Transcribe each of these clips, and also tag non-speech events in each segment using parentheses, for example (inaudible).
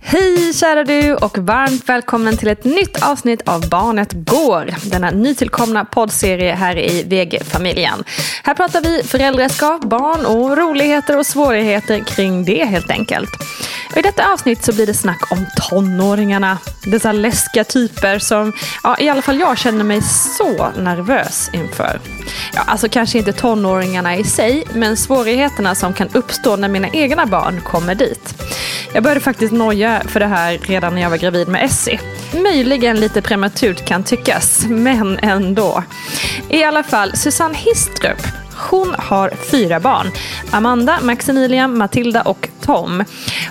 Hej kära du och varmt välkommen till ett nytt avsnitt av Barnet Går. Denna nytillkomna poddserie här i VG-familjen. Här pratar vi föräldraskap, barn och roligheter och svårigheter kring det helt enkelt. Och I detta avsnitt så blir det snack om tonåringarna. Dessa läskiga typer som ja, i alla fall jag känner mig så nervös inför. Ja, alltså kanske inte tonåringarna i sig, men svårigheterna som kan uppstå när mina egna barn kommer dit. Jag började faktiskt noja för det här redan när jag var gravid med Essie. Möjligen lite prematurt kan tyckas, men ändå. I alla fall, Susanne Histrup hon har fyra barn. Amanda, Maximilian, Matilda och Tom.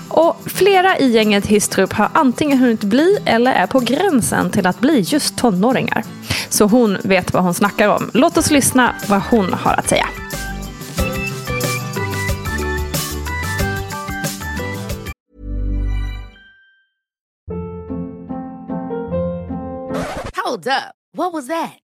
Och flera i gänget Histrup har antingen hunnit bli eller är på gränsen till att bli just tonåringar. Så hon vet vad hon snackar om. Låt oss lyssna vad hon har att säga. Hold up. What was that?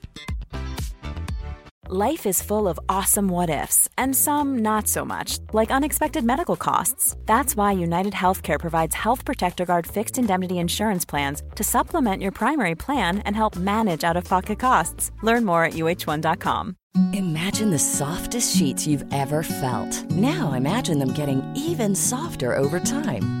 Life is full of awesome what ifs, and some not so much, like unexpected medical costs. That's why United Healthcare provides Health Protector Guard fixed indemnity insurance plans to supplement your primary plan and help manage out of pocket costs. Learn more at uh1.com. Imagine the softest sheets you've ever felt. Now imagine them getting even softer over time.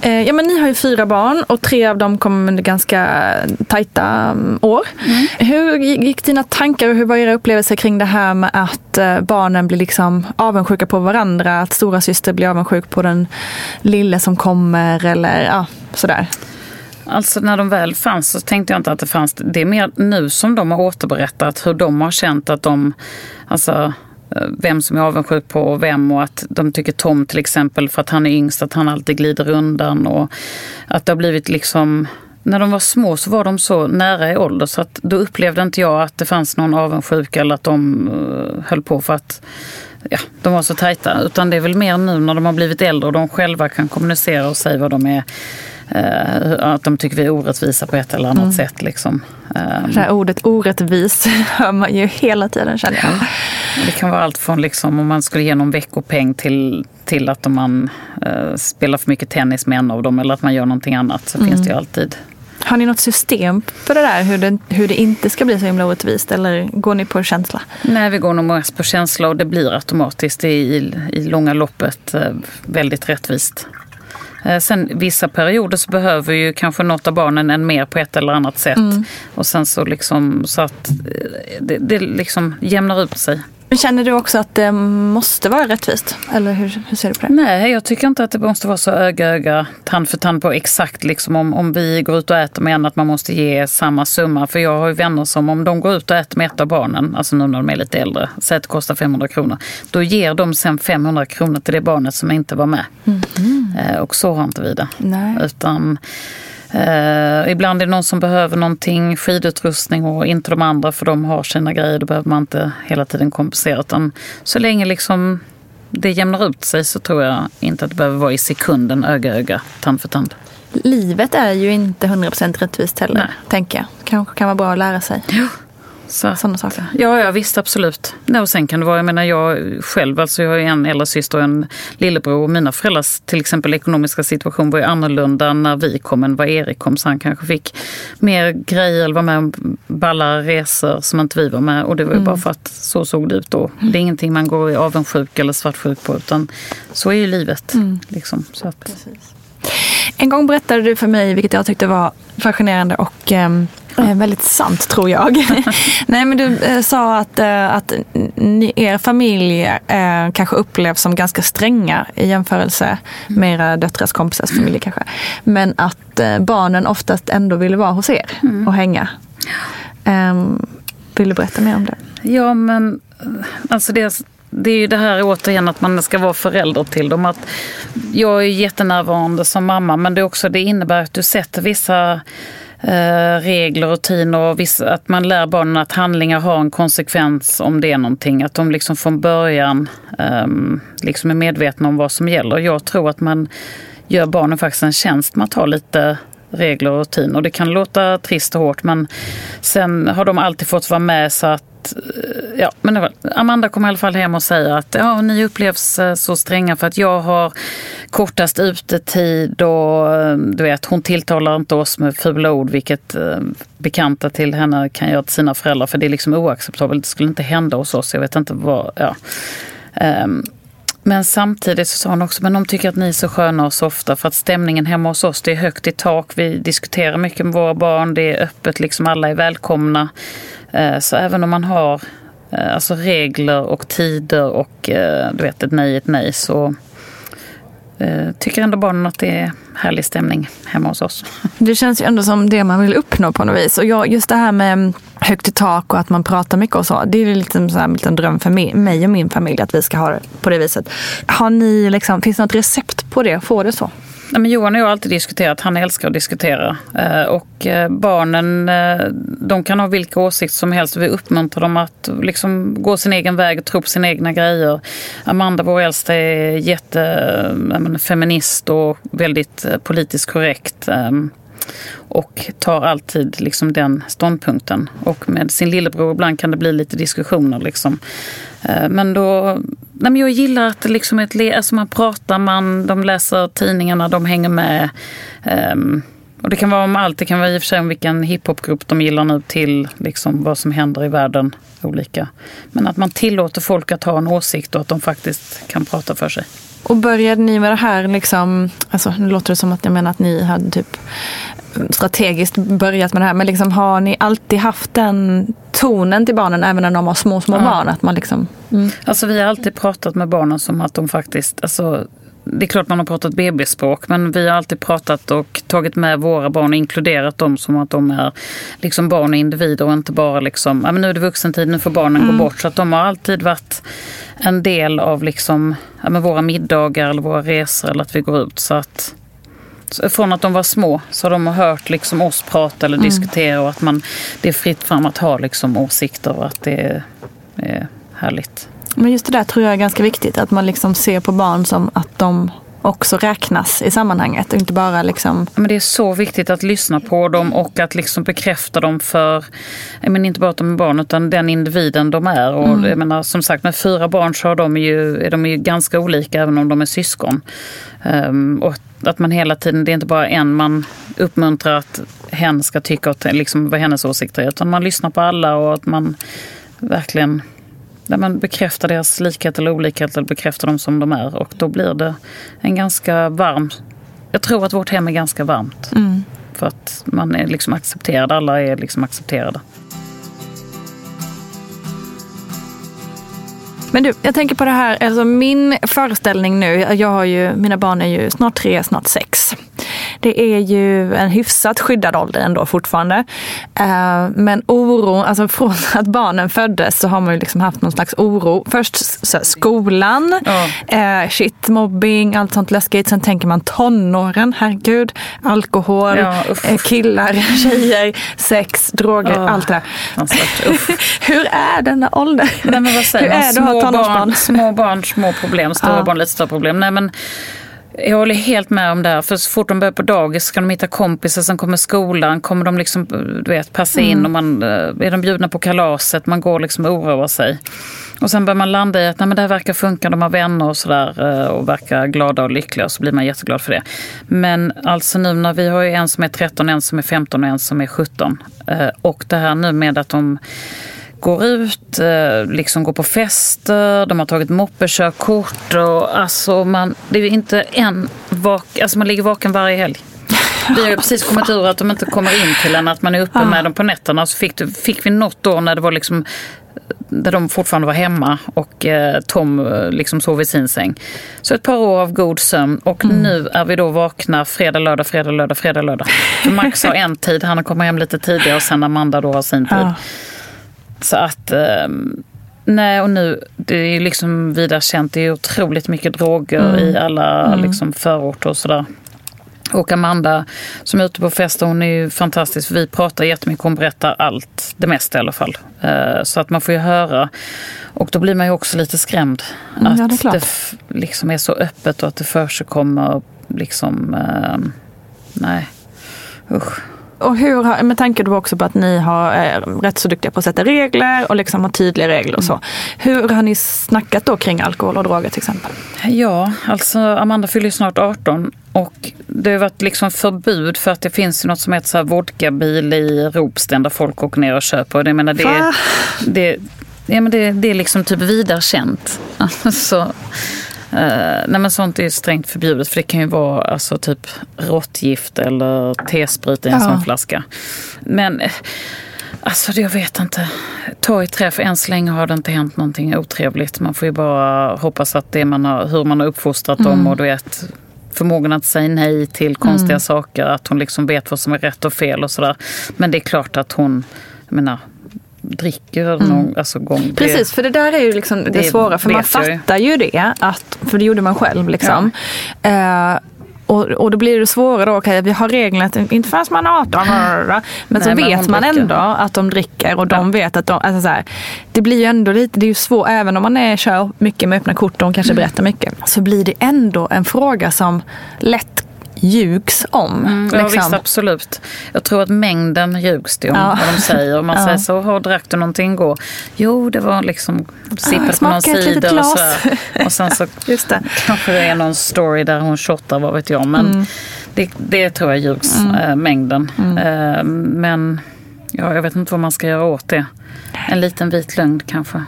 Eh, ja, men ni har ju fyra barn och tre av dem kom under ganska tajta mm, år. Mm. Hur gick dina tankar och hur var era upplevelser kring det här med att eh, barnen blir liksom avundsjuka på varandra? Att stora syster blir avundsjuk på den lille som kommer eller ja, sådär? Alltså när de väl fanns så tänkte jag inte att det fanns. Det är mer nu som de har återberättat hur de har känt att de, alltså Eh, Eh, vem som är avundsjuk på vem och att de tycker Tom till exempel för att han är yngst att han alltid glider undan och att det har blivit liksom när de var små så var de så nära i ålder så att då upplevde inte jag att det fanns någon avundsjuka eller att de uh, höll på för att ja, de var så tajta. Utan det är väl mer nu när de har blivit äldre och de själva kan kommunicera och säga vad de är att de tycker vi är orättvisa på ett eller annat mm. sätt. Liksom. Um, det här ordet orättvis (laughs) hör man ju hela tiden känner jag. Det kan vara allt från liksom, om man skulle ge någon veckopeng till, till att om man uh, spelar för mycket tennis med en av dem eller att man gör någonting annat så mm. finns det ju alltid. Har ni något system för det där, hur det, hur det inte ska bli så himla orättvist? Eller går ni på känsla? Nej, vi går nog mest på känsla och det blir automatiskt i, i, i långa loppet uh, väldigt rättvist. Eh, sen vissa perioder så behöver ju kanske något av barnen en mer på ett eller annat sätt. Mm. Och sen så liksom så att eh, det, det liksom jämnar ut sig. Känner du också att det måste vara rättvist? Eller hur, hur ser du på det? Nej, jag tycker inte att det måste vara så öga öga, tand för tand på exakt liksom om, om vi går ut och äter med en att man måste ge samma summa. För jag har ju vänner som om de går ut och äter med ett av barnen, alltså nu när de är lite äldre, säg att det kostar 500 kronor. Då ger de sen 500 kronor till det barnet som inte var med. Mm. Eh, och så har inte vi det. Nej. Utan Eh, ibland är det någon som behöver någonting, skidutrustning och inte de andra för de har sina grejer. Då behöver man inte hela tiden kompensera. Utan så länge liksom det jämnar ut sig så tror jag inte att det behöver vara i sekunden öga öga, tand för tand. Livet är ju inte 100% rättvist heller, Nej. tänker jag. Kanske kan vara bra att lära sig. Ja. Så, Sådana saker? Ja, ja visst absolut. Nej, och sen kan det vara, jag menar jag själv, alltså jag har en äldre syster och en lillebror. Och mina föräldrars till exempel ekonomiska situation var ju annorlunda när vi kom än vad Erik kom. Så han kanske fick mer grejer eller var med om balla resor som inte vi var med. Och det var ju mm. bara för att så såg det ut då. Det är ingenting man går i avundsjuk eller svartsjuk på utan så är ju livet. Mm. Liksom, så att. En gång berättade du för mig, vilket jag tyckte var fascinerande och eh, väldigt sant tror jag. (laughs) Nej men du eh, sa att, eh, att ni, er familj eh, kanske upplevs som ganska stränga i jämförelse med era döttrars kompisars familj kanske. Men att eh, barnen oftast ändå ville vara hos er mm. och hänga. Ehm, vill du berätta mer om det? Ja men alltså det det är ju det här återigen att man ska vara förälder till dem. Att jag är jättenärvarande som mamma men det, också, det innebär att du sätter vissa eh, Eh, regler, rutiner och vissa, att man lär barnen att handlingar har en konsekvens om det är någonting. Att de liksom från början um, liksom är medvetna om vad som gäller. Jag tror att man gör barnen faktiskt en tjänst med att ha lite regler och rutiner. Det kan låta trist och hårt men sen har de alltid fått vara med så att Eh, ja, men Amanda kommer i alla fall hem och säger att ja, ni upplevs eh, så stränga för att jag har kortast utetid och eh, du vet, hon tilltalar inte oss med fula ord vilket bekanta till henne kan göra till sina föräldrar för det är liksom oacceptabelt. Det skulle inte hända hos oss. Jag vet inte vad, ja. Ehm, men samtidigt så sa hon också, men de tycker att ni är så sköna och softa för att stämningen hemma hos oss, det är högt i tak, vi diskuterar mycket med våra barn, det är öppet, liksom alla är välkomna. Eh, så även om man har eh, alltså regler och tider och eh, du vet ett nej ett nej så tycker ändå barnen att det är härlig stämning hemma hos oss. Det känns ju ändå som det man vill uppnå på något vis. Och jag, just det här med högt i tak och att man pratar mycket och så. Det är liksom så här en liten dröm för mig och min familj att vi ska ha det på det viset. Har ni liksom, finns det något recept på det? Får det så? Nej, men Johan och jag har alltid diskuterat, han älskar att diskutera. Eh, och eh, barnen, eh, de kan ha vilka åsikter som helst och vi uppmuntrar dem att liksom gå sin egen väg och tro på sina egna grejer. Amanda, vår äldsta, är jättefeminist och väldigt politiskt korrekt ehm, och tar alltid liksom den ståndpunkten. Och med sin lillebror ibland kan det bli lite diskussioner. Liksom. Eh, men då, nej men jag gillar att det liksom ett, alltså man pratar, man, de läser tidningarna, de hänger med. Um, och det kan vara om allt, det kan vara i och för sig om vilken hiphopgrupp de gillar nu till liksom vad som händer i världen. olika. Men att man tillåter folk att ha en åsikt och att de faktiskt kan prata för sig. Och började ni med det här, liksom, alltså, nu låter det som att jag menar att ni hade typ strategiskt börjat med det här. Men liksom, har ni alltid haft den tonen till barnen även när de har små, små ja. barn? Att man liksom, mm. Alltså vi har alltid pratat med barnen som att de faktiskt, alltså, det är klart man har pratat bebisspråk men vi har alltid pratat och tagit med våra barn och inkluderat dem som att de är liksom barn och individer och inte bara liksom, ja men nu är det vuxentid, nu får barnen mm. gå bort. Så att de har alltid varit en del av liksom, ja men våra middagar eller våra resor eller att vi går ut. Så att från att de var små så har de hört liksom oss prata eller mm. diskutera och att man, det är fritt fram att ha liksom åsikter och att det är, är härligt. Men just det där tror jag är ganska viktigt, att man liksom ser på barn som att de också räknas i sammanhanget. Inte bara liksom... Men det är så viktigt att lyssna på dem och att liksom bekräfta dem för, menar inte bara att de är barn, utan den individen de är. Och mm. jag menar, som sagt, med fyra barn så är de ju, är de ju ganska olika även om de är syskon. Um, och att man hela tiden, det är inte bara en man uppmuntrar att hen ska tycka och liksom, vad hennes åsikter är, utan man lyssnar på alla och att man verkligen där man bekräftar deras likhet eller olikhet eller bekräftar dem som de är. Och då blir det en ganska varm... Jag tror att vårt hem är ganska varmt. Mm. För att man är liksom accepterad, alla är liksom accepterade. Men du, jag tänker på det här, alltså min föreställning nu, jag har ju, mina barn är ju snart tre, snart sex. Det är ju en hyfsat skyddad ålder ändå fortfarande. Eh, men oro, alltså från att barnen föddes så har man ju liksom haft någon slags oro. Först skolan, ja. Eh, shit, mobbing, allt sånt läskigt. Sen tänker man tonåren, herregud, alkohol, ja, eh, killar, (laughs) tjejer, sex, droger, oh. allt det där. (laughs) Hur är denna ålder? Nej, men vad säger Hur är det att ha tonårsbarn? Små barn, små problem, stora ja. barn, lite större problem. Nej, men jag håller helt med om det. För så fort de börjar på dagis ska de hitta kompisar, sen kommer skolan, kommer de liksom, du vet, passa in mm. och man, eh, är de bjudna på kalaset, man går liksom och oroar sig. Och sen börjar man landa i att nej, men det här verkar funka, de har vänner och sådär eh, och verkar glada och lyckliga och så blir man jätteglad för det. Men alltså nu när vi har ju en som är 13, en som är 15 och en som är 17. Eh, och det här nu med att de går ut, eh, liksom går på fester, de har tagit moppekörkort och alltså man, det är inte en vak, alltså man ligger vaken varje helg. Vi har ju precis kommit ur att de inte kommer in till en, att man är uppe med dem på nätterna. Så fick, fick vi något då när det var liksom där de fortfarande var hemma och eh, Tom eh, liksom sov i sin säng. Så ett par år av god sömn och mm. nu är vi då vakna fredag, lördag, fredag, lördag, fredag, lördag. För Max har en tid, han kommer hem lite tidigare och sen Amanda då har sin tid. Ja. Så att, eh, nej och nu, det är liksom vida känt, det är otroligt mycket droger mm. i alla mm. liksom, förorter och sådär. Och Amanda som är ute på fester, hon är ju fantastisk. Vi pratar jättemycket, hon berättar allt, det mesta i alla fall. Eh, så att man får ju höra. Och då blir man ju också lite skrämd. Mm, att ja, det, det liksom är så öppet och att det försigkommer liksom, eh, nej, usch. Och hur, med tanke då också på att ni har, är rätt så duktiga på att sätta regler och liksom har tydliga regler och så. Mm. Hur har ni snackat då kring alkohol och droger till exempel? Ja, alltså Amanda fyller ju snart 18 och det har varit liksom förbud för att det finns något som heter så här vodkabil i Ropsten där folk åker ner och köper. Jag menar, det, det, ja, men det, det är liksom typ vidare känt. Alltså, (laughs) Uh, nej men sånt är strängt förbjudet för det kan ju vara alltså, typ råttgift eller T-sprit i en ja. sån flaska. Men uh, alltså jag vet inte. Ta i trä för än så länge har det inte hänt någonting otrevligt. Man får ju bara hoppas att det man har, hur man har uppfostrat mm. dem och du vet förmågan att säga nej till konstiga mm. saker. Att hon liksom vet vad som är rätt och fel och sådär. Men det är klart att hon, jag menar, dricker mm. någon alltså gång. Precis, för det där är ju liksom det, det svåra. För man fattar ju det, att, för det gjorde man själv. Liksom. Ja. Uh, och, och då blir det svårare då, okej okay, vi har reglerna att inte förrän man är 18. Men Nej, så men vet man dricker. ändå att de dricker och de ja. vet att de, alltså så här, det blir ju ändå lite, det är ju svårt, även om man är, kör mycket med öppna kort och de kanske mm. berättar mycket, så blir det ändå en fråga som lätt ljugs om. Mm, liksom. Ja visst absolut. Jag tror att mängden ljugs det om ja. vad de säger. Om man ja. säger så, har drack du någonting igår? Jo det var liksom sippade på någon cider och så. Och sen så (laughs) Just det. kanske det är någon story där hon shottar, vad vet jag. Men mm. det, det tror jag ljugs, mm. äh, mängden. Äh, men ja, jag vet inte vad man ska göra åt det. En liten vit lögn kanske.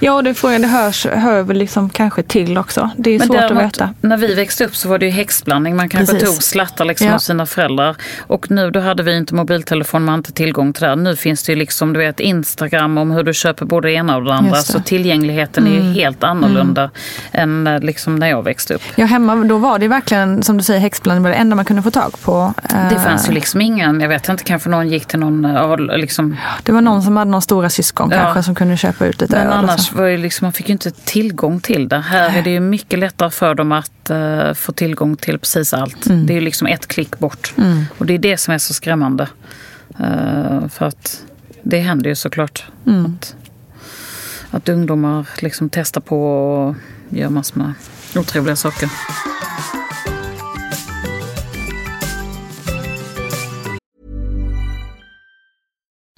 Ja, det, får, det hörs, hör väl liksom kanske till också. Det är Men svårt däremot, att veta. När vi växte upp så var det ju häxblandning. Man kanske Precis. tog slattar liksom ja. av sina föräldrar. Och nu då hade vi inte mobiltelefon, man hade inte tillgång till det. Nu finns det ju liksom, du vet, Instagram om hur du köper både det ena och det andra. Så tillgängligheten mm. är ju mm. helt annorlunda mm. än eh, liksom när jag växte upp. Ja, hemma då var det verkligen, som du säger, häxblandning var det enda man kunde få tag på. Det fanns ju liksom ingen, jag vet inte, kanske någon gick till någon, eh, liksom... Det var någon som hade någon stora syskon ja. kanske som kunde köpa ut lite Men annars var ju liksom, man fick ju inte tillgång till det. Här är det ju mycket lättare för dem att uh, få tillgång till precis allt. Mm. Det är ju liksom ett klick bort. Mm. Och det är det som är så skrämmande. Uh, för att det händer ju såklart. Mm. Att, att ungdomar liksom testar på och gör massor med otrevliga saker.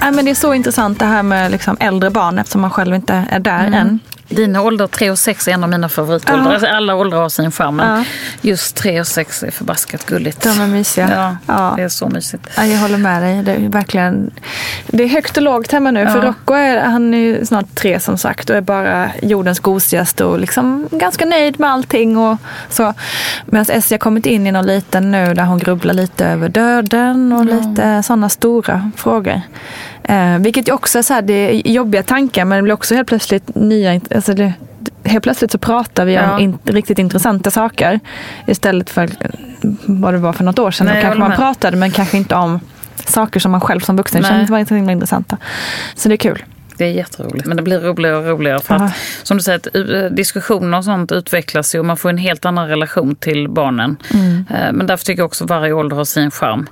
Ja, men det är så intressant det här med liksom äldre barn eftersom man själv inte är där än. Dina åldrar 3 och 6 är en av mina favoritåldrar. Ja. Alltså, alla åldrar har sin charm, men Ja. just 3 och 6 är förbaskat gulligt. De är mysiga. Ja, Ja. det är så mysigt. Ja, jag håller med dig. Det är verkligen det är högt och lågt hemma nu. För. Rocco är, han är snart tre som sagt och är bara jordens gosigaste och liksom ganska nöjd med allting. Och så. Medan Essie har kommit in i någon liten nu där hon grubblar lite över döden och lite sådana stora frågor. Eh, vilket också är så här, det är jobbiga tankar men det blir också helt plötsligt nya... Alltså det, helt plötsligt så pratar vi Ja. om in, riktigt intressanta saker istället för vad det var för något år sedan. Nej, Då kanske man med. pratade men kanske inte om saker som man själv som vuxen Nej. kände var intressanta. Så det är kul. Det är jätteroligt. Men det blir roligare och roligare. För att, som du säger, att, eh, diskussioner och sånt utvecklas ju och man får en helt annan relation till barnen. Eh, Men därför tycker jag också att varje ålder har sin charm.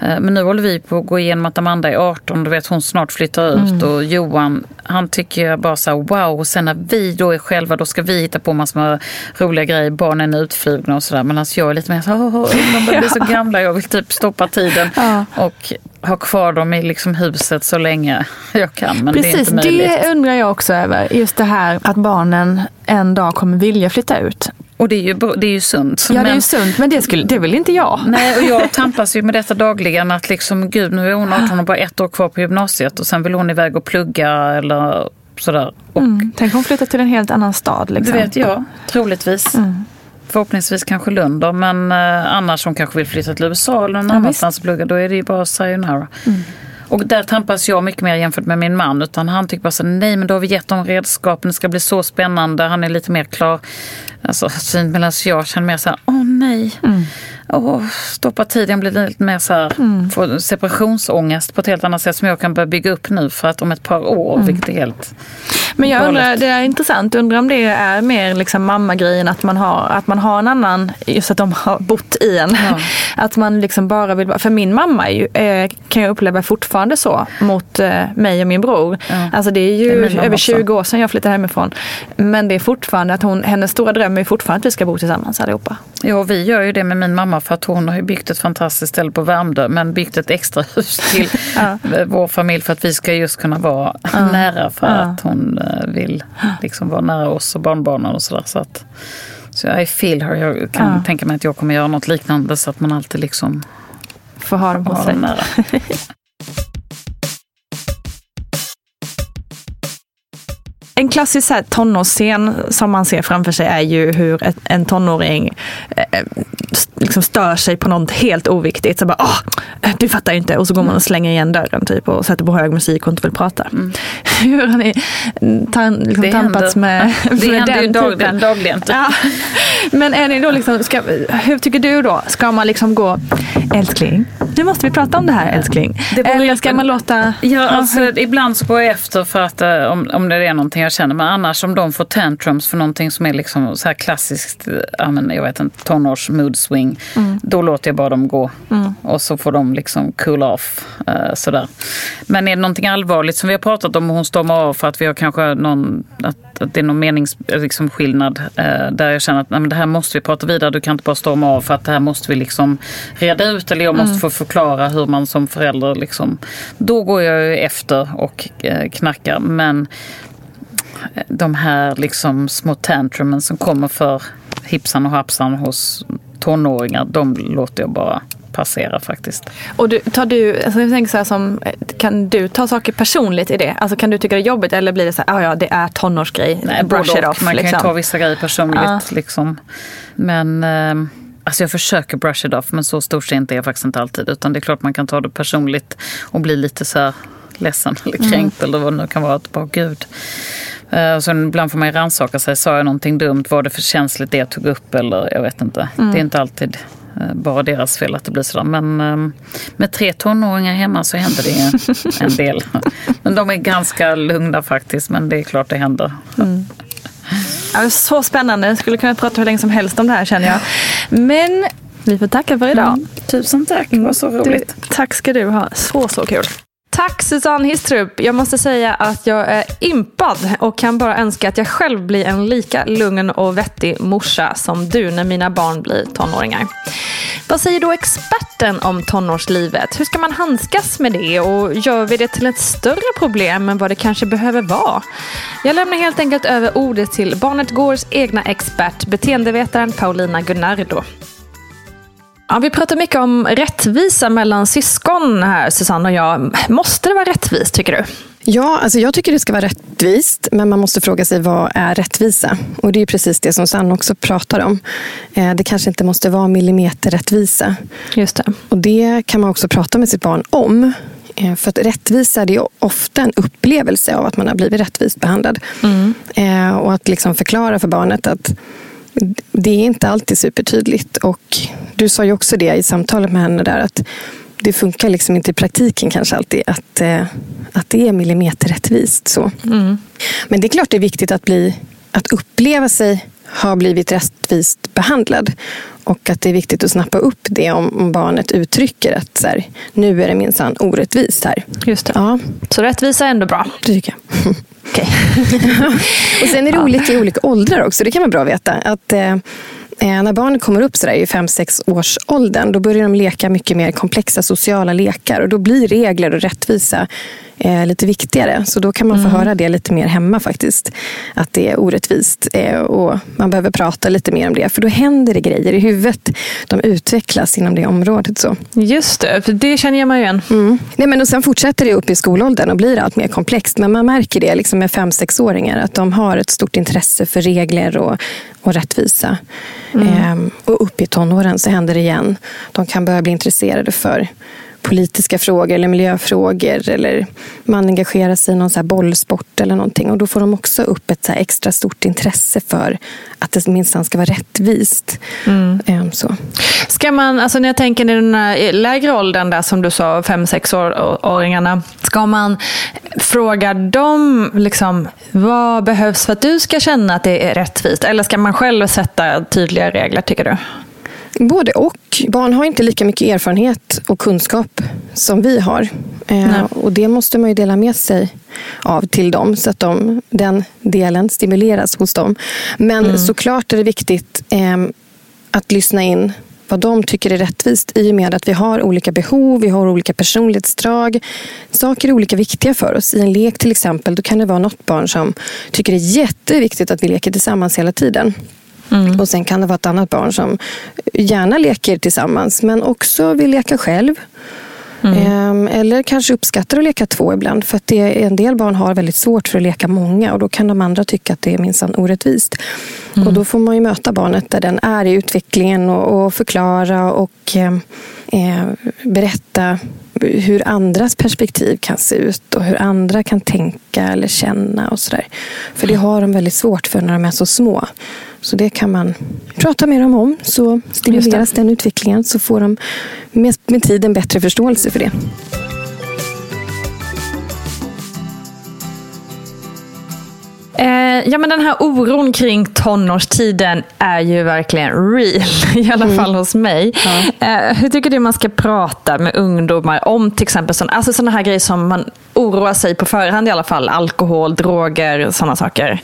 Eh, Men nu håller vi på att gå igenom att Amanda är 18, du vet hon snart flyttar ut. Och Johan, han tycker jag bara så här, wow. Och sen när vi då är själva, då ska vi hitta på massor med roliga grejer. Barnen är utflugna och sådär. Men alltså jag är lite mer så här, "Åh, de börjar bli så (laughs) gamla. Jag vill typ stoppa tiden. Ja. Och ha kvar dem i liksom huset så länge jag kan. Men det är Precis, inte möjligt. det undrar jag också över. Just det här att barnen en dag kommer vilja flytta ut. Och det är ju, det är ju sunt. Ja, det är men, ju sunt, men det, skulle, det vill inte jag. Nej, och jag (laughs) tampas ju med detta dagligen. Att liksom, gud, nu är hon 18 och bara ett år kvar på gymnasiet. Och sen vill hon iväg och plugga eller sådär. Och Mm. Tänk om hon flyttar till en helt annan stad. det Liksom. vet jag, troligtvis. Mm. Förhoppningsvis kanske Lund då, men eh, annars hon kanske vill flytta till USA eller någon Ja, annanstans och plugga. Då är det ju bara sayonara. Och där tampas jag mycket mer jämfört med min man. Utan han tycker bara så nej men då har vi gett dem redskapen, det ska bli så spännande. Han är lite mer klar. Alltså medan jag känner mer så här, åh nej. Åh, stoppa tiden blir lite mer så här, får separationsångest på ett helt annat sätt som jag kan börja bygga upp nu för att om ett par år, vilket är helt Men jag undrar, galet. det är intressant, undrar om det är mer liksom mammagrejen att man har, att man har en annan, just att de har bott i en. (laughs) Att man liksom bara vill för min mamma ju, eh, kan jag uppleva fortfarande så mot eh, mig och min bror. Alltså det är ju Det är över också. 20 år sedan jag flyttade hemifrån. Men det är fortfarande att hon, hennes stora dröm är fortfarande att vi ska bo tillsammans allihopa. Ja, vi gör ju det med min mamma för att hon har ju byggt ett fantastiskt ställe på Värmdö men byggt ett extra hus till (laughs) vår familj för att vi ska just kunna vara nära för att hon eh, vill liksom vara nära oss och barnbarnen och sådär. Så, att, så I feel her. Jag kan tänka mig att jag kommer göra något liknande så att man alltid liksom Får ha dem har sig. dem nära. (laughs) en klassisk så här, tonårsscen som man ser framför sig är ju hur ett, en tonåring eh, liksom stör sig på något helt oviktigt. Så bara, Åh, du fattar ju inte. Och så går man och slänger igen dörren typ, och sätter på hög musik och inte vill prata. Mm. (laughs) hur har ni tan, liksom, det tampats händer. med, (laughs) det med den ju dagligen. dagligen typ. ja. Men är ni då liksom, ska, hur tycker du då? Ska man liksom gå, älskling, nu måste vi prata om det här älskling. Det Eller ska man låta... Ja, alltså, ibland så går jag efter för att eh, om, om det är någonting jag känner. Men annars om de får tantrums för någonting som är liksom så här klassiskt, jag vet inte, tonårs mood swing. Då låter jag bara dem gå. Och så får de liksom cool off. eh, sådär. Men är det någonting allvarligt som vi har pratat om och hon stormar av för att vi har kanske någon, att, att det är någon meningsskillnad liksom, skillnad, eh, där jag känner att nej, det här måste vi prata vidare. Du kan inte bara storma av för att det här måste vi liksom reda ut. Eller jag måste få förklara hur man som förälder liksom, då går jag ju efter och eh, knackar. Men de här liksom små tantrumen som kommer för hipsan och hapsan hos tonåringar, de låter jag bara passera faktiskt. Och du, tar du, alltså jag tänker så som, kan du ta saker personligt i det? Alltså kan du tycka det är jobbigt eller blir det så här, ah, ja det är tonårsgrej, Nej, brush it off. Man kan liksom. ju ta vissa grejer personligt. Ja. Liksom. Men eh, alltså jag försöker brush it off, men så storsint är jag faktiskt inte alltid. Utan det är klart man kan ta det personligt och bli lite så här ledsen eller Mm. kränkt eller vad det nu kan vara. Att bara, gud. Eh, och sen ibland får man ju rannsaka sig. Sa jag någonting dumt? Var det för känsligt det jag tog upp? Eller jag vet inte. Mm. Det är inte alltid eh, bara deras fel att det blir sådär. Men eh, med tre tonåringar hemma så händer det (laughs) en del. Men de är ganska lugna faktiskt. Men det är klart det händer. Ja, det är så spännande, jag skulle kunna prata hur länge som helst om det här känner jag. Men vi får tacka för idag. Mm. Tusen tack, det var så roligt. Du, tack ska du ha, så så kul. Tack Susanne Histrup. Jag måste säga att jag är impad och kan bara önska att jag själv blir en lika lugn och vettig morsa som du när mina barn blir tonåringar. Vad säger då experten om tonårslivet? Hur ska man handskas med det och gör vi det till ett större problem än vad det kanske behöver vara? Jag lämnar helt enkelt över ordet till Barnet Gårds egna expert, beteendevetaren Paulina Gunnardo. Ja, vi pratar mycket om rättvisa mellan syskon här, Susanne och jag. Måste det vara rättvist, tycker du? Ja, alltså jag tycker det ska vara rättvist, men man måste fråga sig vad är rättvisa? Och det är precis det som Sanna också pratar om. Eh, Det kanske inte måste vara millimeterrättvisa. Just det. Och det kan man också prata med sitt barn om. Eh, För att rättvisa det är ofta en upplevelse av att man har blivit rättvist behandlad. Eh, Och att liksom förklara för barnet att det är inte alltid supertydligt. Och du sa ju också det i samtalet med henne där att det funkar liksom inte i praktiken kanske alltid att, eh, att det är millimeterrättvist. Så. Men det är klart det är viktigt att, bli, att uppleva sig ha blivit rättvist behandlad. Och att det är viktigt att snappa upp det om, barnet uttrycker att så här, nu är det minsann orättvist här. Just det. Ja, Så rättvisa är ändå bra. det tycker jag. (laughs) Okej. (laughs) Och sen är det olika i olika åldrar också. Det kan vara bra att veta. Att, eh, eh, när barnen kommer upp sådär i 5-6 års åldern då börjar de leka mycket mer komplexa sociala lekar. Och då blir regler och rättvisa eh, lite viktigare. Så då kan man få höra det lite mer hemma faktiskt. Att det är orättvist. Eh, och man behöver prata lite mer om det. För då händer det grejer i huvudet. De utvecklas inom det området. Så. Just det, för det känner jag mig igen. Mm. Nej, men och sen fortsätter det upp i skolåldern och blir allt mer komplext. Men man märker det liksom med fem sexåringar att de har ett stort intresse för regler och, och rättvisa. Ehm, och upp i tonåren så händer det igen. De kan börja bli intresserade för politiska frågor eller miljöfrågor. Eller man engagerar sig i någon så bollsport eller någonting. Och då får de också upp ett så extra stort intresse för att det minsann ska vara rättvist. Ehm, så. Ska man, alltså när jag tänker i den här lägre åldern där som du sa, 5-6-åringarna. Ska man fråga dem liksom, vad behövs för att du ska känna att det är rättvist? Eller ska man själv sätta tydliga regler tycker du? Både och. Barn har inte lika mycket erfarenhet och kunskap som vi har. Eh, och Det måste man ju dela med sig av till dem så att de, den delen stimuleras hos dem. Men såklart är det viktigt eh, att lyssna in vad de tycker är rättvist i och med att vi har olika behov, vi har olika personlighetsdrag. Saker är olika viktiga för oss. I en lek till exempel, då kan det vara något barn som tycker det är jätteviktigt att vi leker tillsammans hela tiden. Och sen kan det vara ett annat barn som gärna leker tillsammans men också vill leka själv. Mm. Eller kanske uppskattar att leka två ibland. För att det, en del barn har väldigt svårt för att leka många och då kan de andra tycka att det är minsann orättvist. Mm. Och då får man ju möta barnet där den är i utvecklingen och, och förklara och eh, eh berätta hur andras perspektiv kan se ut och hur andra kan tänka eller känna och sådär. För det har de väldigt svårt för när de är så små. Så det kan man prata med dem om. Så stimuleras den utvecklingen så får de med, med tiden bättre förståelse för det. Ja, men den här oron kring tonårstiden är ju verkligen real, (laughs) i alla mm. fall hos mig. Ja. Eh, hur tycker du man ska prata med ungdomar om till exempel sådana alltså här grejer som man oroar sig på förhand i alla fall? Alkohol, droger, sådana saker.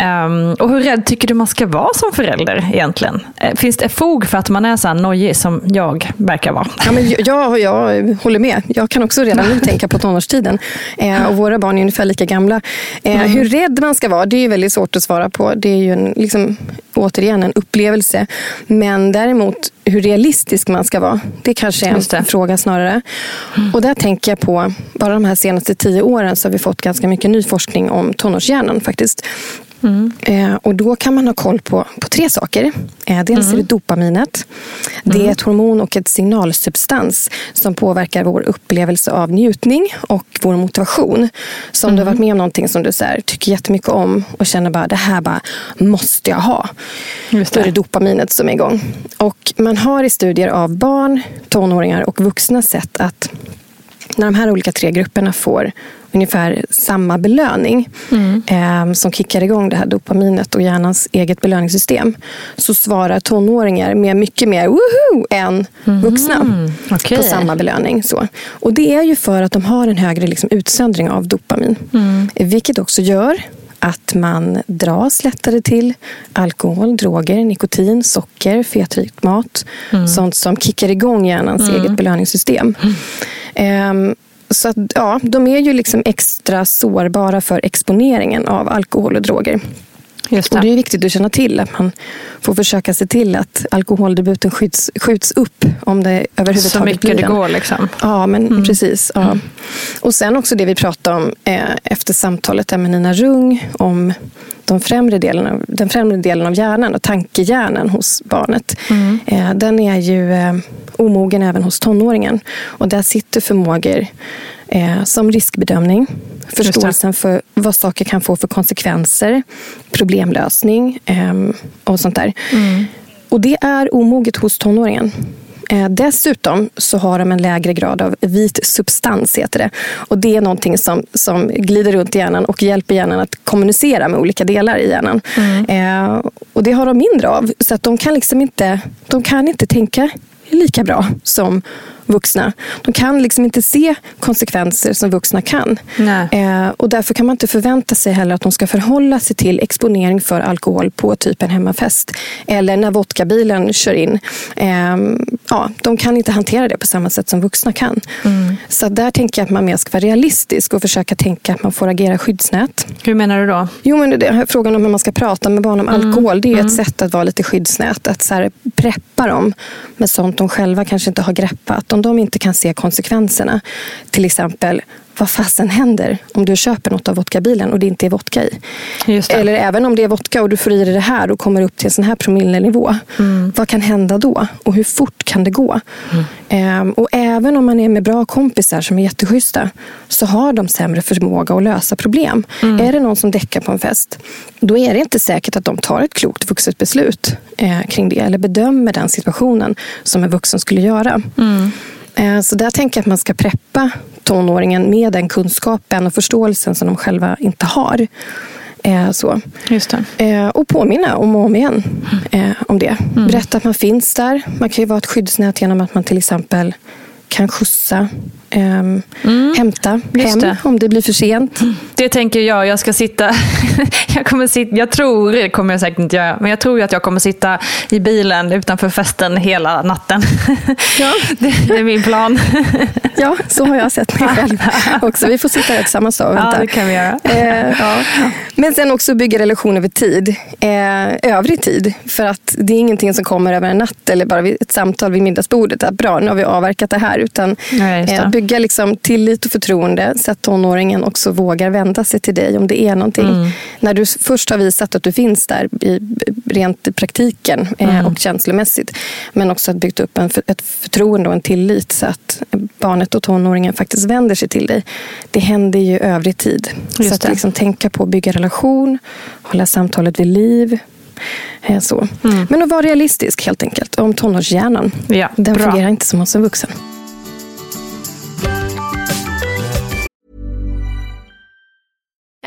Um, och hur rädd tycker du man ska vara som förälder egentligen? Eh, finns det fog för att man är så här nojig som jag verkar vara? Ja, men jag, jag håller med. Jag kan också redan nu (laughs) tänka på tonårstiden. Eh, och våra barn är ungefär lika gamla. Eh, mm. Hur rädd man ska vara, det är väldigt svårt att svara på. Det är ju en, liksom, återigen en upplevelse. Men däremot hur realistisk man ska vara, det kanske är en fråga snarare. Mm. Och där tänker jag på, bara de här senaste tio åren så har vi fått ganska mycket ny forskning om tonårshjärnan faktiskt. Mm. Eh, och då kan man ha koll på, på tre saker. Eh, dels mm. är det dopaminet. Det är mm. ett hormon och ett signalsubstans som påverkar vår upplevelse av njutning och vår motivation. Så om du har varit mm. med om någonting som du så här, tycker jättemycket om och känner bara det här bara måste jag ha. Just det. Då är det dopaminet som är igång. Och man har i studier av barn, tonåringar och vuxna sett att när de här olika tre grupperna får ungefär samma belöning mm. eh, som kickar igång det här dopaminet och hjärnans eget belöningssystem så svarar tonåringar med mycket mer woho än mm. vuxna mm. okay. på samma belöning. Så. Och Det är ju för att de har en högre liksom, utsöndring av dopamin. Mm. Vilket också gör att man dras lättare till alkohol, droger, nikotin, socker, fetrik mat. Mm. Sånt som kickar igång hjärnans mm. eget belöningssystem. Um, så att, ja, de är ju liksom extra sårbara för exponeringen av alkohol och droger. Just det. Och det är viktigt att känna till att man får försöka se till att alkoholdebuten skjuts, skjuts upp om det överhuvudtaget Så mycket blir det går liksom. Ja, men mm. precis. Ja. Mm. Och sen också det vi pratade om eh, efter samtalet med Nina Rung om de främre delen av, den främre delen av hjärnan och tankehjärnan hos barnet. Mm. Eh, den är ju eh, omogen även hos tonåringen. Och där sitter förmågor eh, som riskbedömning, förståelsen för vad saker kan få för konsekvenser, problemlösning eh, och sånt där. Mm. Och det är omoget hos tonåringen. Eh, dessutom så har de en lägre grad av vit substans, heter det. Och det är någonting som, som glider runt i hjärnan och hjälper hjärnan att kommunicera med olika delar i hjärnan. Mm. Eh, och det har de mindre av. Så att de kan liksom inte, de kan inte tänka lika bra som vuxna. De kan liksom inte se konsekvenser som vuxna kan. Eh, och därför kan man inte förvänta sig heller att de ska förhålla sig till exponering för alkohol på typ en hemmafest. Eller när vodkabilen kör in. Eh, ja, de kan inte hantera det på samma sätt som vuxna kan. Mm. Så där tänker jag att man mer ska vara realistisk och försöka tänka att man får agera skyddsnät. Hur menar du då? Jo, men det, frågan om hur man ska prata med barn om mm. alkohol. Det är mm. ett sätt att vara lite skyddsnät. Att så här, preppa dem med sånt de själva kanske inte har greppat om de inte kan se konsekvenserna, till exempel vad fasen händer om du köper något av vodkabilen och det inte är vodka i? Eller även om det är vodka och du får i dig det här och kommer upp till en sån här promillenivå. Mm. Vad kan hända då? Och hur fort kan det gå? Mm. Ehm, och även om man är med bra kompisar som är jätteschyssta så har de sämre förmåga att lösa problem. Mm. Är det någon som däckar på en fest, då är det inte säkert att de tar ett klokt vuxet beslut eh, kring det eller bedömer den situationen som en vuxen skulle göra. Eh, så där tänker jag att man ska preppa tonåringen med den kunskapen och förståelsen som de själva inte har. Eh, så. Just det. Eh, och påminna om och om igen om det. Mm. Berätta att man finns där. Man kan ju vara ett skyddsnät genom att man till exempel kan skjutsa Um, mm. Hämta hem det. om det blir för sent. Det tänker jag. Jag ska sitta... (laughs) jag, kommer sitta jag tror, det kommer jag säkert inte göra, men jag tror att jag kommer sitta i bilen utanför festen hela natten. (laughs) Ja. (laughs) det, det, är min plan. ja, så har jag sett mig själv också. Vi får sitta här tillsammans då. Ja, det kan vi göra. Eh, ja. Men sen också bygga relation över tid. Eh, övrig tid. För att det är ingenting som kommer över en natt eller bara vid ett samtal vid middagsbordet. Att bra, nu har vi avverkat det här. Utan ja, bygga liksom tillit och förtroende så att tonåringen också vågar vända sig till dig om det är någonting. Mm. När du först har visat att du finns där i, rent i praktiken eh, mm. och känslomässigt. Men också att byggt upp en, ett förtroende och en tillit så att barnet och tonåringen faktiskt vänder sig till dig. Det händer ju övrig tid. Just så att liksom tänka på att bygga relation, hålla samtalet vid liv. Eh, så. Mm. Men att vara realistisk helt enkelt om tonårshjärnan. Ja, Den bra. fungerar inte som hos en vuxen.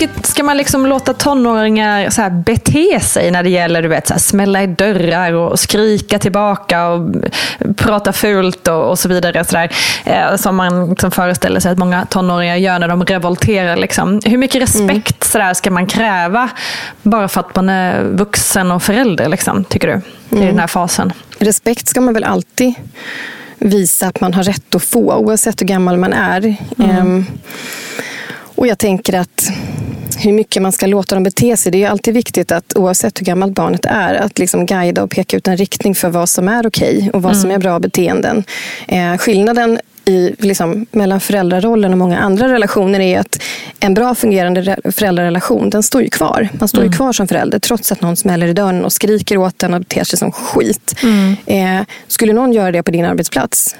Mycket ska man liksom låta tonåringar så här bete sig när det gäller du vet, så här, smälla i dörrar och skrika tillbaka och prata fult och, och så vidare. Så där, eh, som man liksom föreställer sig att många tonåringar gör när de revolterar. Liksom. Hur mycket respekt mm. så där, ska man kräva bara för att man är vuxen och förälder, liksom, tycker du? Mm. I den här fasen. Respekt ska man väl alltid visa att man har rätt att få, oavsett hur gammal man är. Mm. Um, och jag tänker att hur mycket man ska låta dem bete sig. Det är alltid viktigt att oavsett hur gammalt barnet är, att liksom guida och peka ut en riktning för vad som är okej och vad mm. som är bra beteenden. Eh, skillnaden i, liksom, mellan föräldrarollen och många andra relationer är att en bra fungerande föräldrarelation, den står ju kvar. Man står mm. ju kvar som förälder trots att någon smäller i dörren och skriker åt en och beter sig som skit. Mm. Eh, skulle någon göra det på din arbetsplats,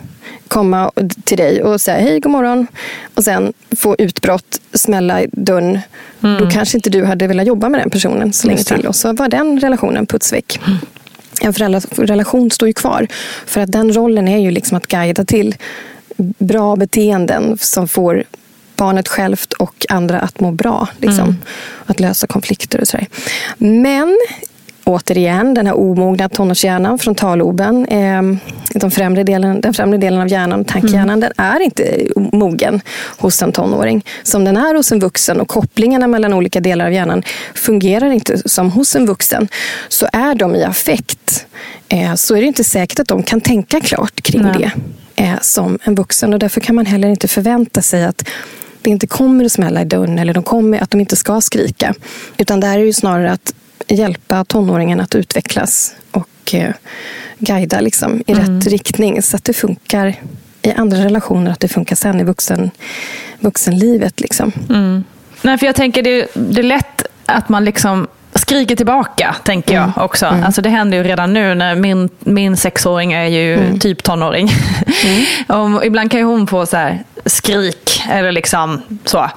komma till dig och säga hej, god morgon och sen få utbrott, smälla i dörren. Mm. Då kanske inte du hade velat jobba med den personen så länge till och så var den relationen putsväck. Mm. En föräldrarelation står ju kvar. För att den rollen är ju liksom att guida till bra beteenden som får barnet självt och andra att må bra. Liksom. Mm. Att lösa konflikter och sådär. Men återigen, den här omogna tonårshjärnan, frontalloben, eh, de främre delen, den främre delen av hjärnan, tankhjärnan, mm. den är inte mogen hos en tonåring som den är hos en vuxen och kopplingarna mellan olika delar av hjärnan fungerar inte som hos en vuxen. Så är de i affekt eh, så är det inte säkert att de kan tänka klart kring Nej. det eh, som en vuxen och därför kan man heller inte förvänta sig att det inte kommer att smälla i dörren eller de kommer, att de inte ska skrika. Utan där är det snarare att hjälpa tonåringen att utvecklas och eh, guida liksom, i mm. rätt riktning så att det funkar i andra relationer, att det funkar sen i vuxen, vuxenlivet. Liksom. Mm. Nej, för jag tänker det, det är lätt att man liksom skriker tillbaka, tänker jag mm. också. Mm. Alltså det händer ju redan nu när min, min sexåring är ju mm. typ tonåring. Mm. (laughs) och ibland kan ju hon få så här skrik eller liksom så.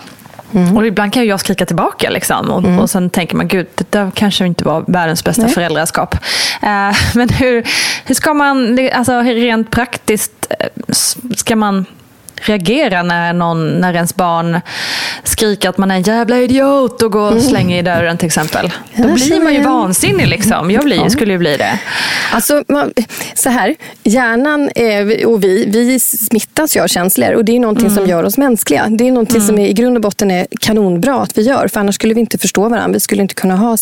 Mm. Och ibland kan jag skrika tillbaka. Liksom. Och, mm. och sen tänker man, gud, det där kanske inte var världens bästa Nej. föräldraskap. Eh, (laughs) men hur, hur ska man, alltså rent praktiskt, eh, ska man reagera när, någon, när ens barn skriker att man är en jävla idiot och går och mm. slänger i dörren till exempel. Då blir man ju vansinnig. Liksom. Jag blir, skulle ju bli det. Alltså, så här, hjärnan och vi, vi smittas ju av känslor och det är någonting mm. som gör oss mänskliga. Det är någonting mm. som i grund och botten är kanonbra att vi gör. För annars skulle vi inte förstå varandra. Vi skulle inte kunna ha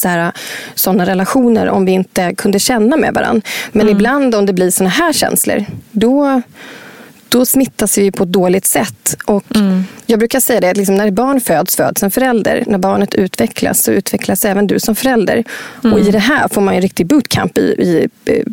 sådana relationer om vi inte kunde känna med varandra. Men mm. ibland om det blir såna här känslor, då då smittas vi på ett dåligt sätt. Och mm. Jag brukar säga det, att liksom när barn föds, föds en förälder. När barnet utvecklas så utvecklas även du som förälder. Mm. Och I det här får man en riktig bootcamp i, i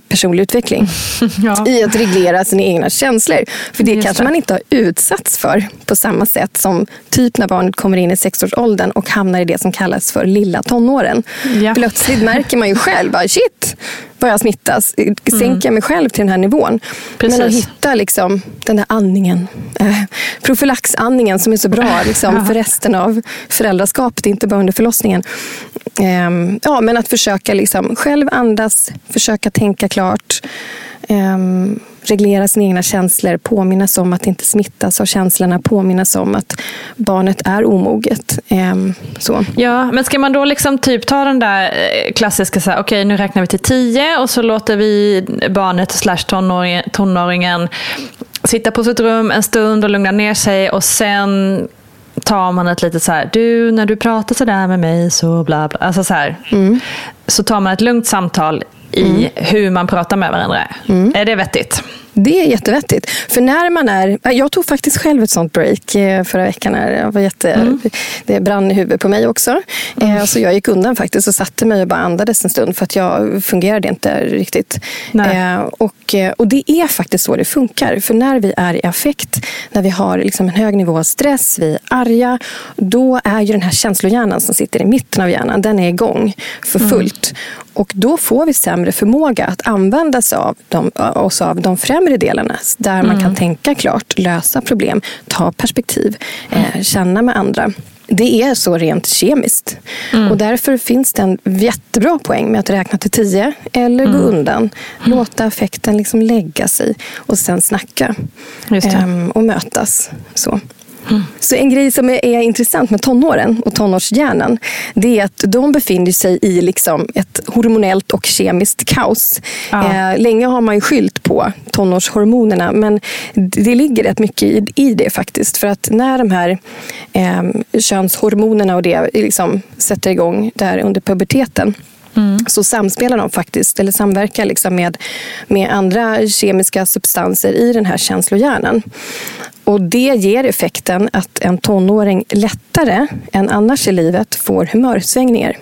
personlig utveckling. (laughs) ja. I att reglera sina egna känslor. För det Just kanske det. man inte har utsatts för på samma sätt som typ när barnet kommer in i sexårsåldern och hamnar i det som kallas för lilla tonåren. Ja. Plötsligt märker man ju själv, bara, shit, jag smittas. Sänker mm. jag mig själv till den här nivån. Precis. Men att hitta liksom, den där andningen, eh, profylaxandningen som är så bra liksom, (laughs) för resten av föräldraskapet, inte bara under förlossningen. Eh, ja, men att försöka liksom, själv andas, försöka tänka klart. Eh, reglera sina egna känslor, påminnas om att inte smittas av känslorna, påminnas om att barnet är omoget. Ehm, så. Ja, men ska man då liksom typ ta den där eh, klassiska, okej okay, nu räknar vi till tio och så låter vi barnet slash tonåringen, tonåringen sitta på sitt rum en stund och lugna ner sig och sen tar man ett litet så här, du när du pratar så där med mig så bla bla. Alltså så här. Mm. Så tar man ett lugnt samtal i mm. hur man pratar med varandra. Mm. Är det vettigt? Det är jättevettigt. För när man är... Jag tog faktiskt själv ett sånt break eh, förra veckan. Jag var jätte, mm. Det brann i huvudet på mig också. Mm. Så jag gick undan faktiskt och satte mig och bara andades en stund för att jag fungerade inte riktigt. Nej. Och, och det är faktiskt så det funkar. För när vi är i affekt, när vi har liksom en hög nivå av stress, vi är arga, då är ju den här känslohjärnan som sitter i mitten av hjärnan, den är igång för mm. fullt. Mm. Och då får vi sämre förmåga att använda sig av de, oss av de främre delarna där mm. man kan mm. tänka klart, lösa problem, ta perspektiv, eh, känna med andra. Det är så rent kemiskt. Mm. Och därför finns det en jättebra poäng med att räkna till tio eller mm. gå undan. Låta affekten liksom lägga sig och sen snacka. Ehm, och mötas. Så. Så en grej som är, är, intressant med tonåren och tonårshjärnan det är att de befinner sig i liksom ett hormonellt och kemiskt kaos. Ja. Eh, länge har man ju skylt på tonårshormonerna men det ligger rätt mycket i, i det faktiskt. För att när de här eh, könshormonerna och det liksom sätter igång där under puberteten Mm. så samspelar de faktiskt, eller samverkar liksom med, med andra kemiska substanser i den här känslohjärnan. Och det ger effekten att en tonåring lättare än annars i livet får humörsvängningar.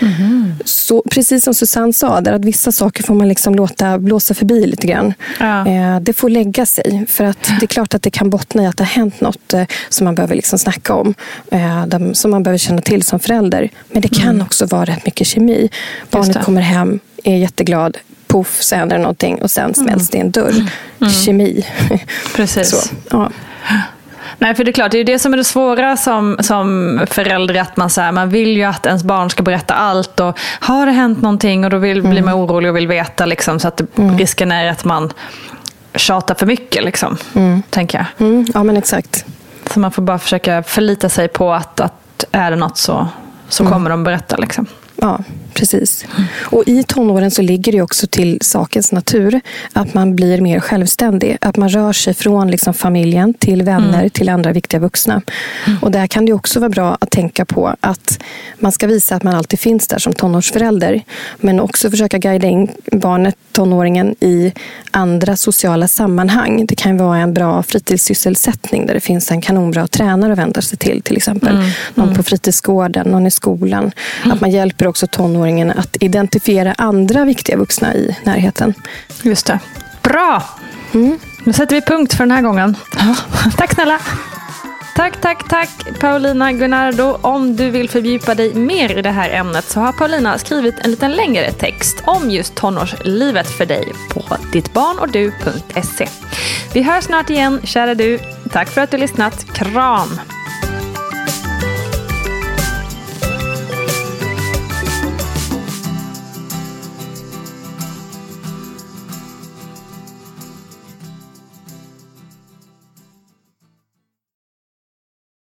Mm. Så, precis som Susanne sa, där att vissa saker får man liksom låta blåsa förbi lite grann. Ja. Eh, det får lägga sig. För att det är klart att det kan bottna i att det har hänt något eh, som man behöver liksom snacka om. Eh, de, som man behöver känna till som förälder. Men det kan mm. också vara rätt mycket kemi. Barnet kommer hem, är jätteglad, poff så händer någonting och sen smälls mm. det en dörr. Mm. Kemi. Precis. (laughs) Så, ja. Nej, för det är klart, det är det som är det svåra som, som förälder. Att man, så här, man vill ju att ens barn ska berätta allt. Och Har det hänt någonting och då vill, mm. blir man orolig och vill veta. Liksom, så att mm. risken är att man tjata för mycket, liksom, tänker jag. Mm, ja, men exakt. Så man får bara försöka förlita sig på att, att är det något så, så kommer de berätta. Liksom. Ja, precis. Och i tonåren så ligger det också till sakens natur att man blir mer självständig. Att man rör sig från liksom familjen till vänner till andra viktiga vuxna. Och där kan det också vara bra att tänka på att man ska visa att man alltid finns där som tonårsförälder. Men också försöka guida in barnet, tonåringen, i andra sociala sammanhang. Det kan vara en bra fritidssysselsättning där det finns en kanonbra tränare att vända sig till. Till exempel någon på fritidsgården, någon i skolan. Att man hjälper också tonåringen att identifiera andra viktiga vuxna i närheten. Just det. Bra! Nu sätter vi punkt för den här gången. (laughs) Tack snälla! Tack, tack, tack Paulina Gunnardo. Om du vill fördjupa dig mer i det här ämnet så har Paulina skrivit en liten längre text om just tonårslivet för dig på dittbarnochdu.se. Vi hörs snart igen, kära du. Tack för att du lyssnat. Kram!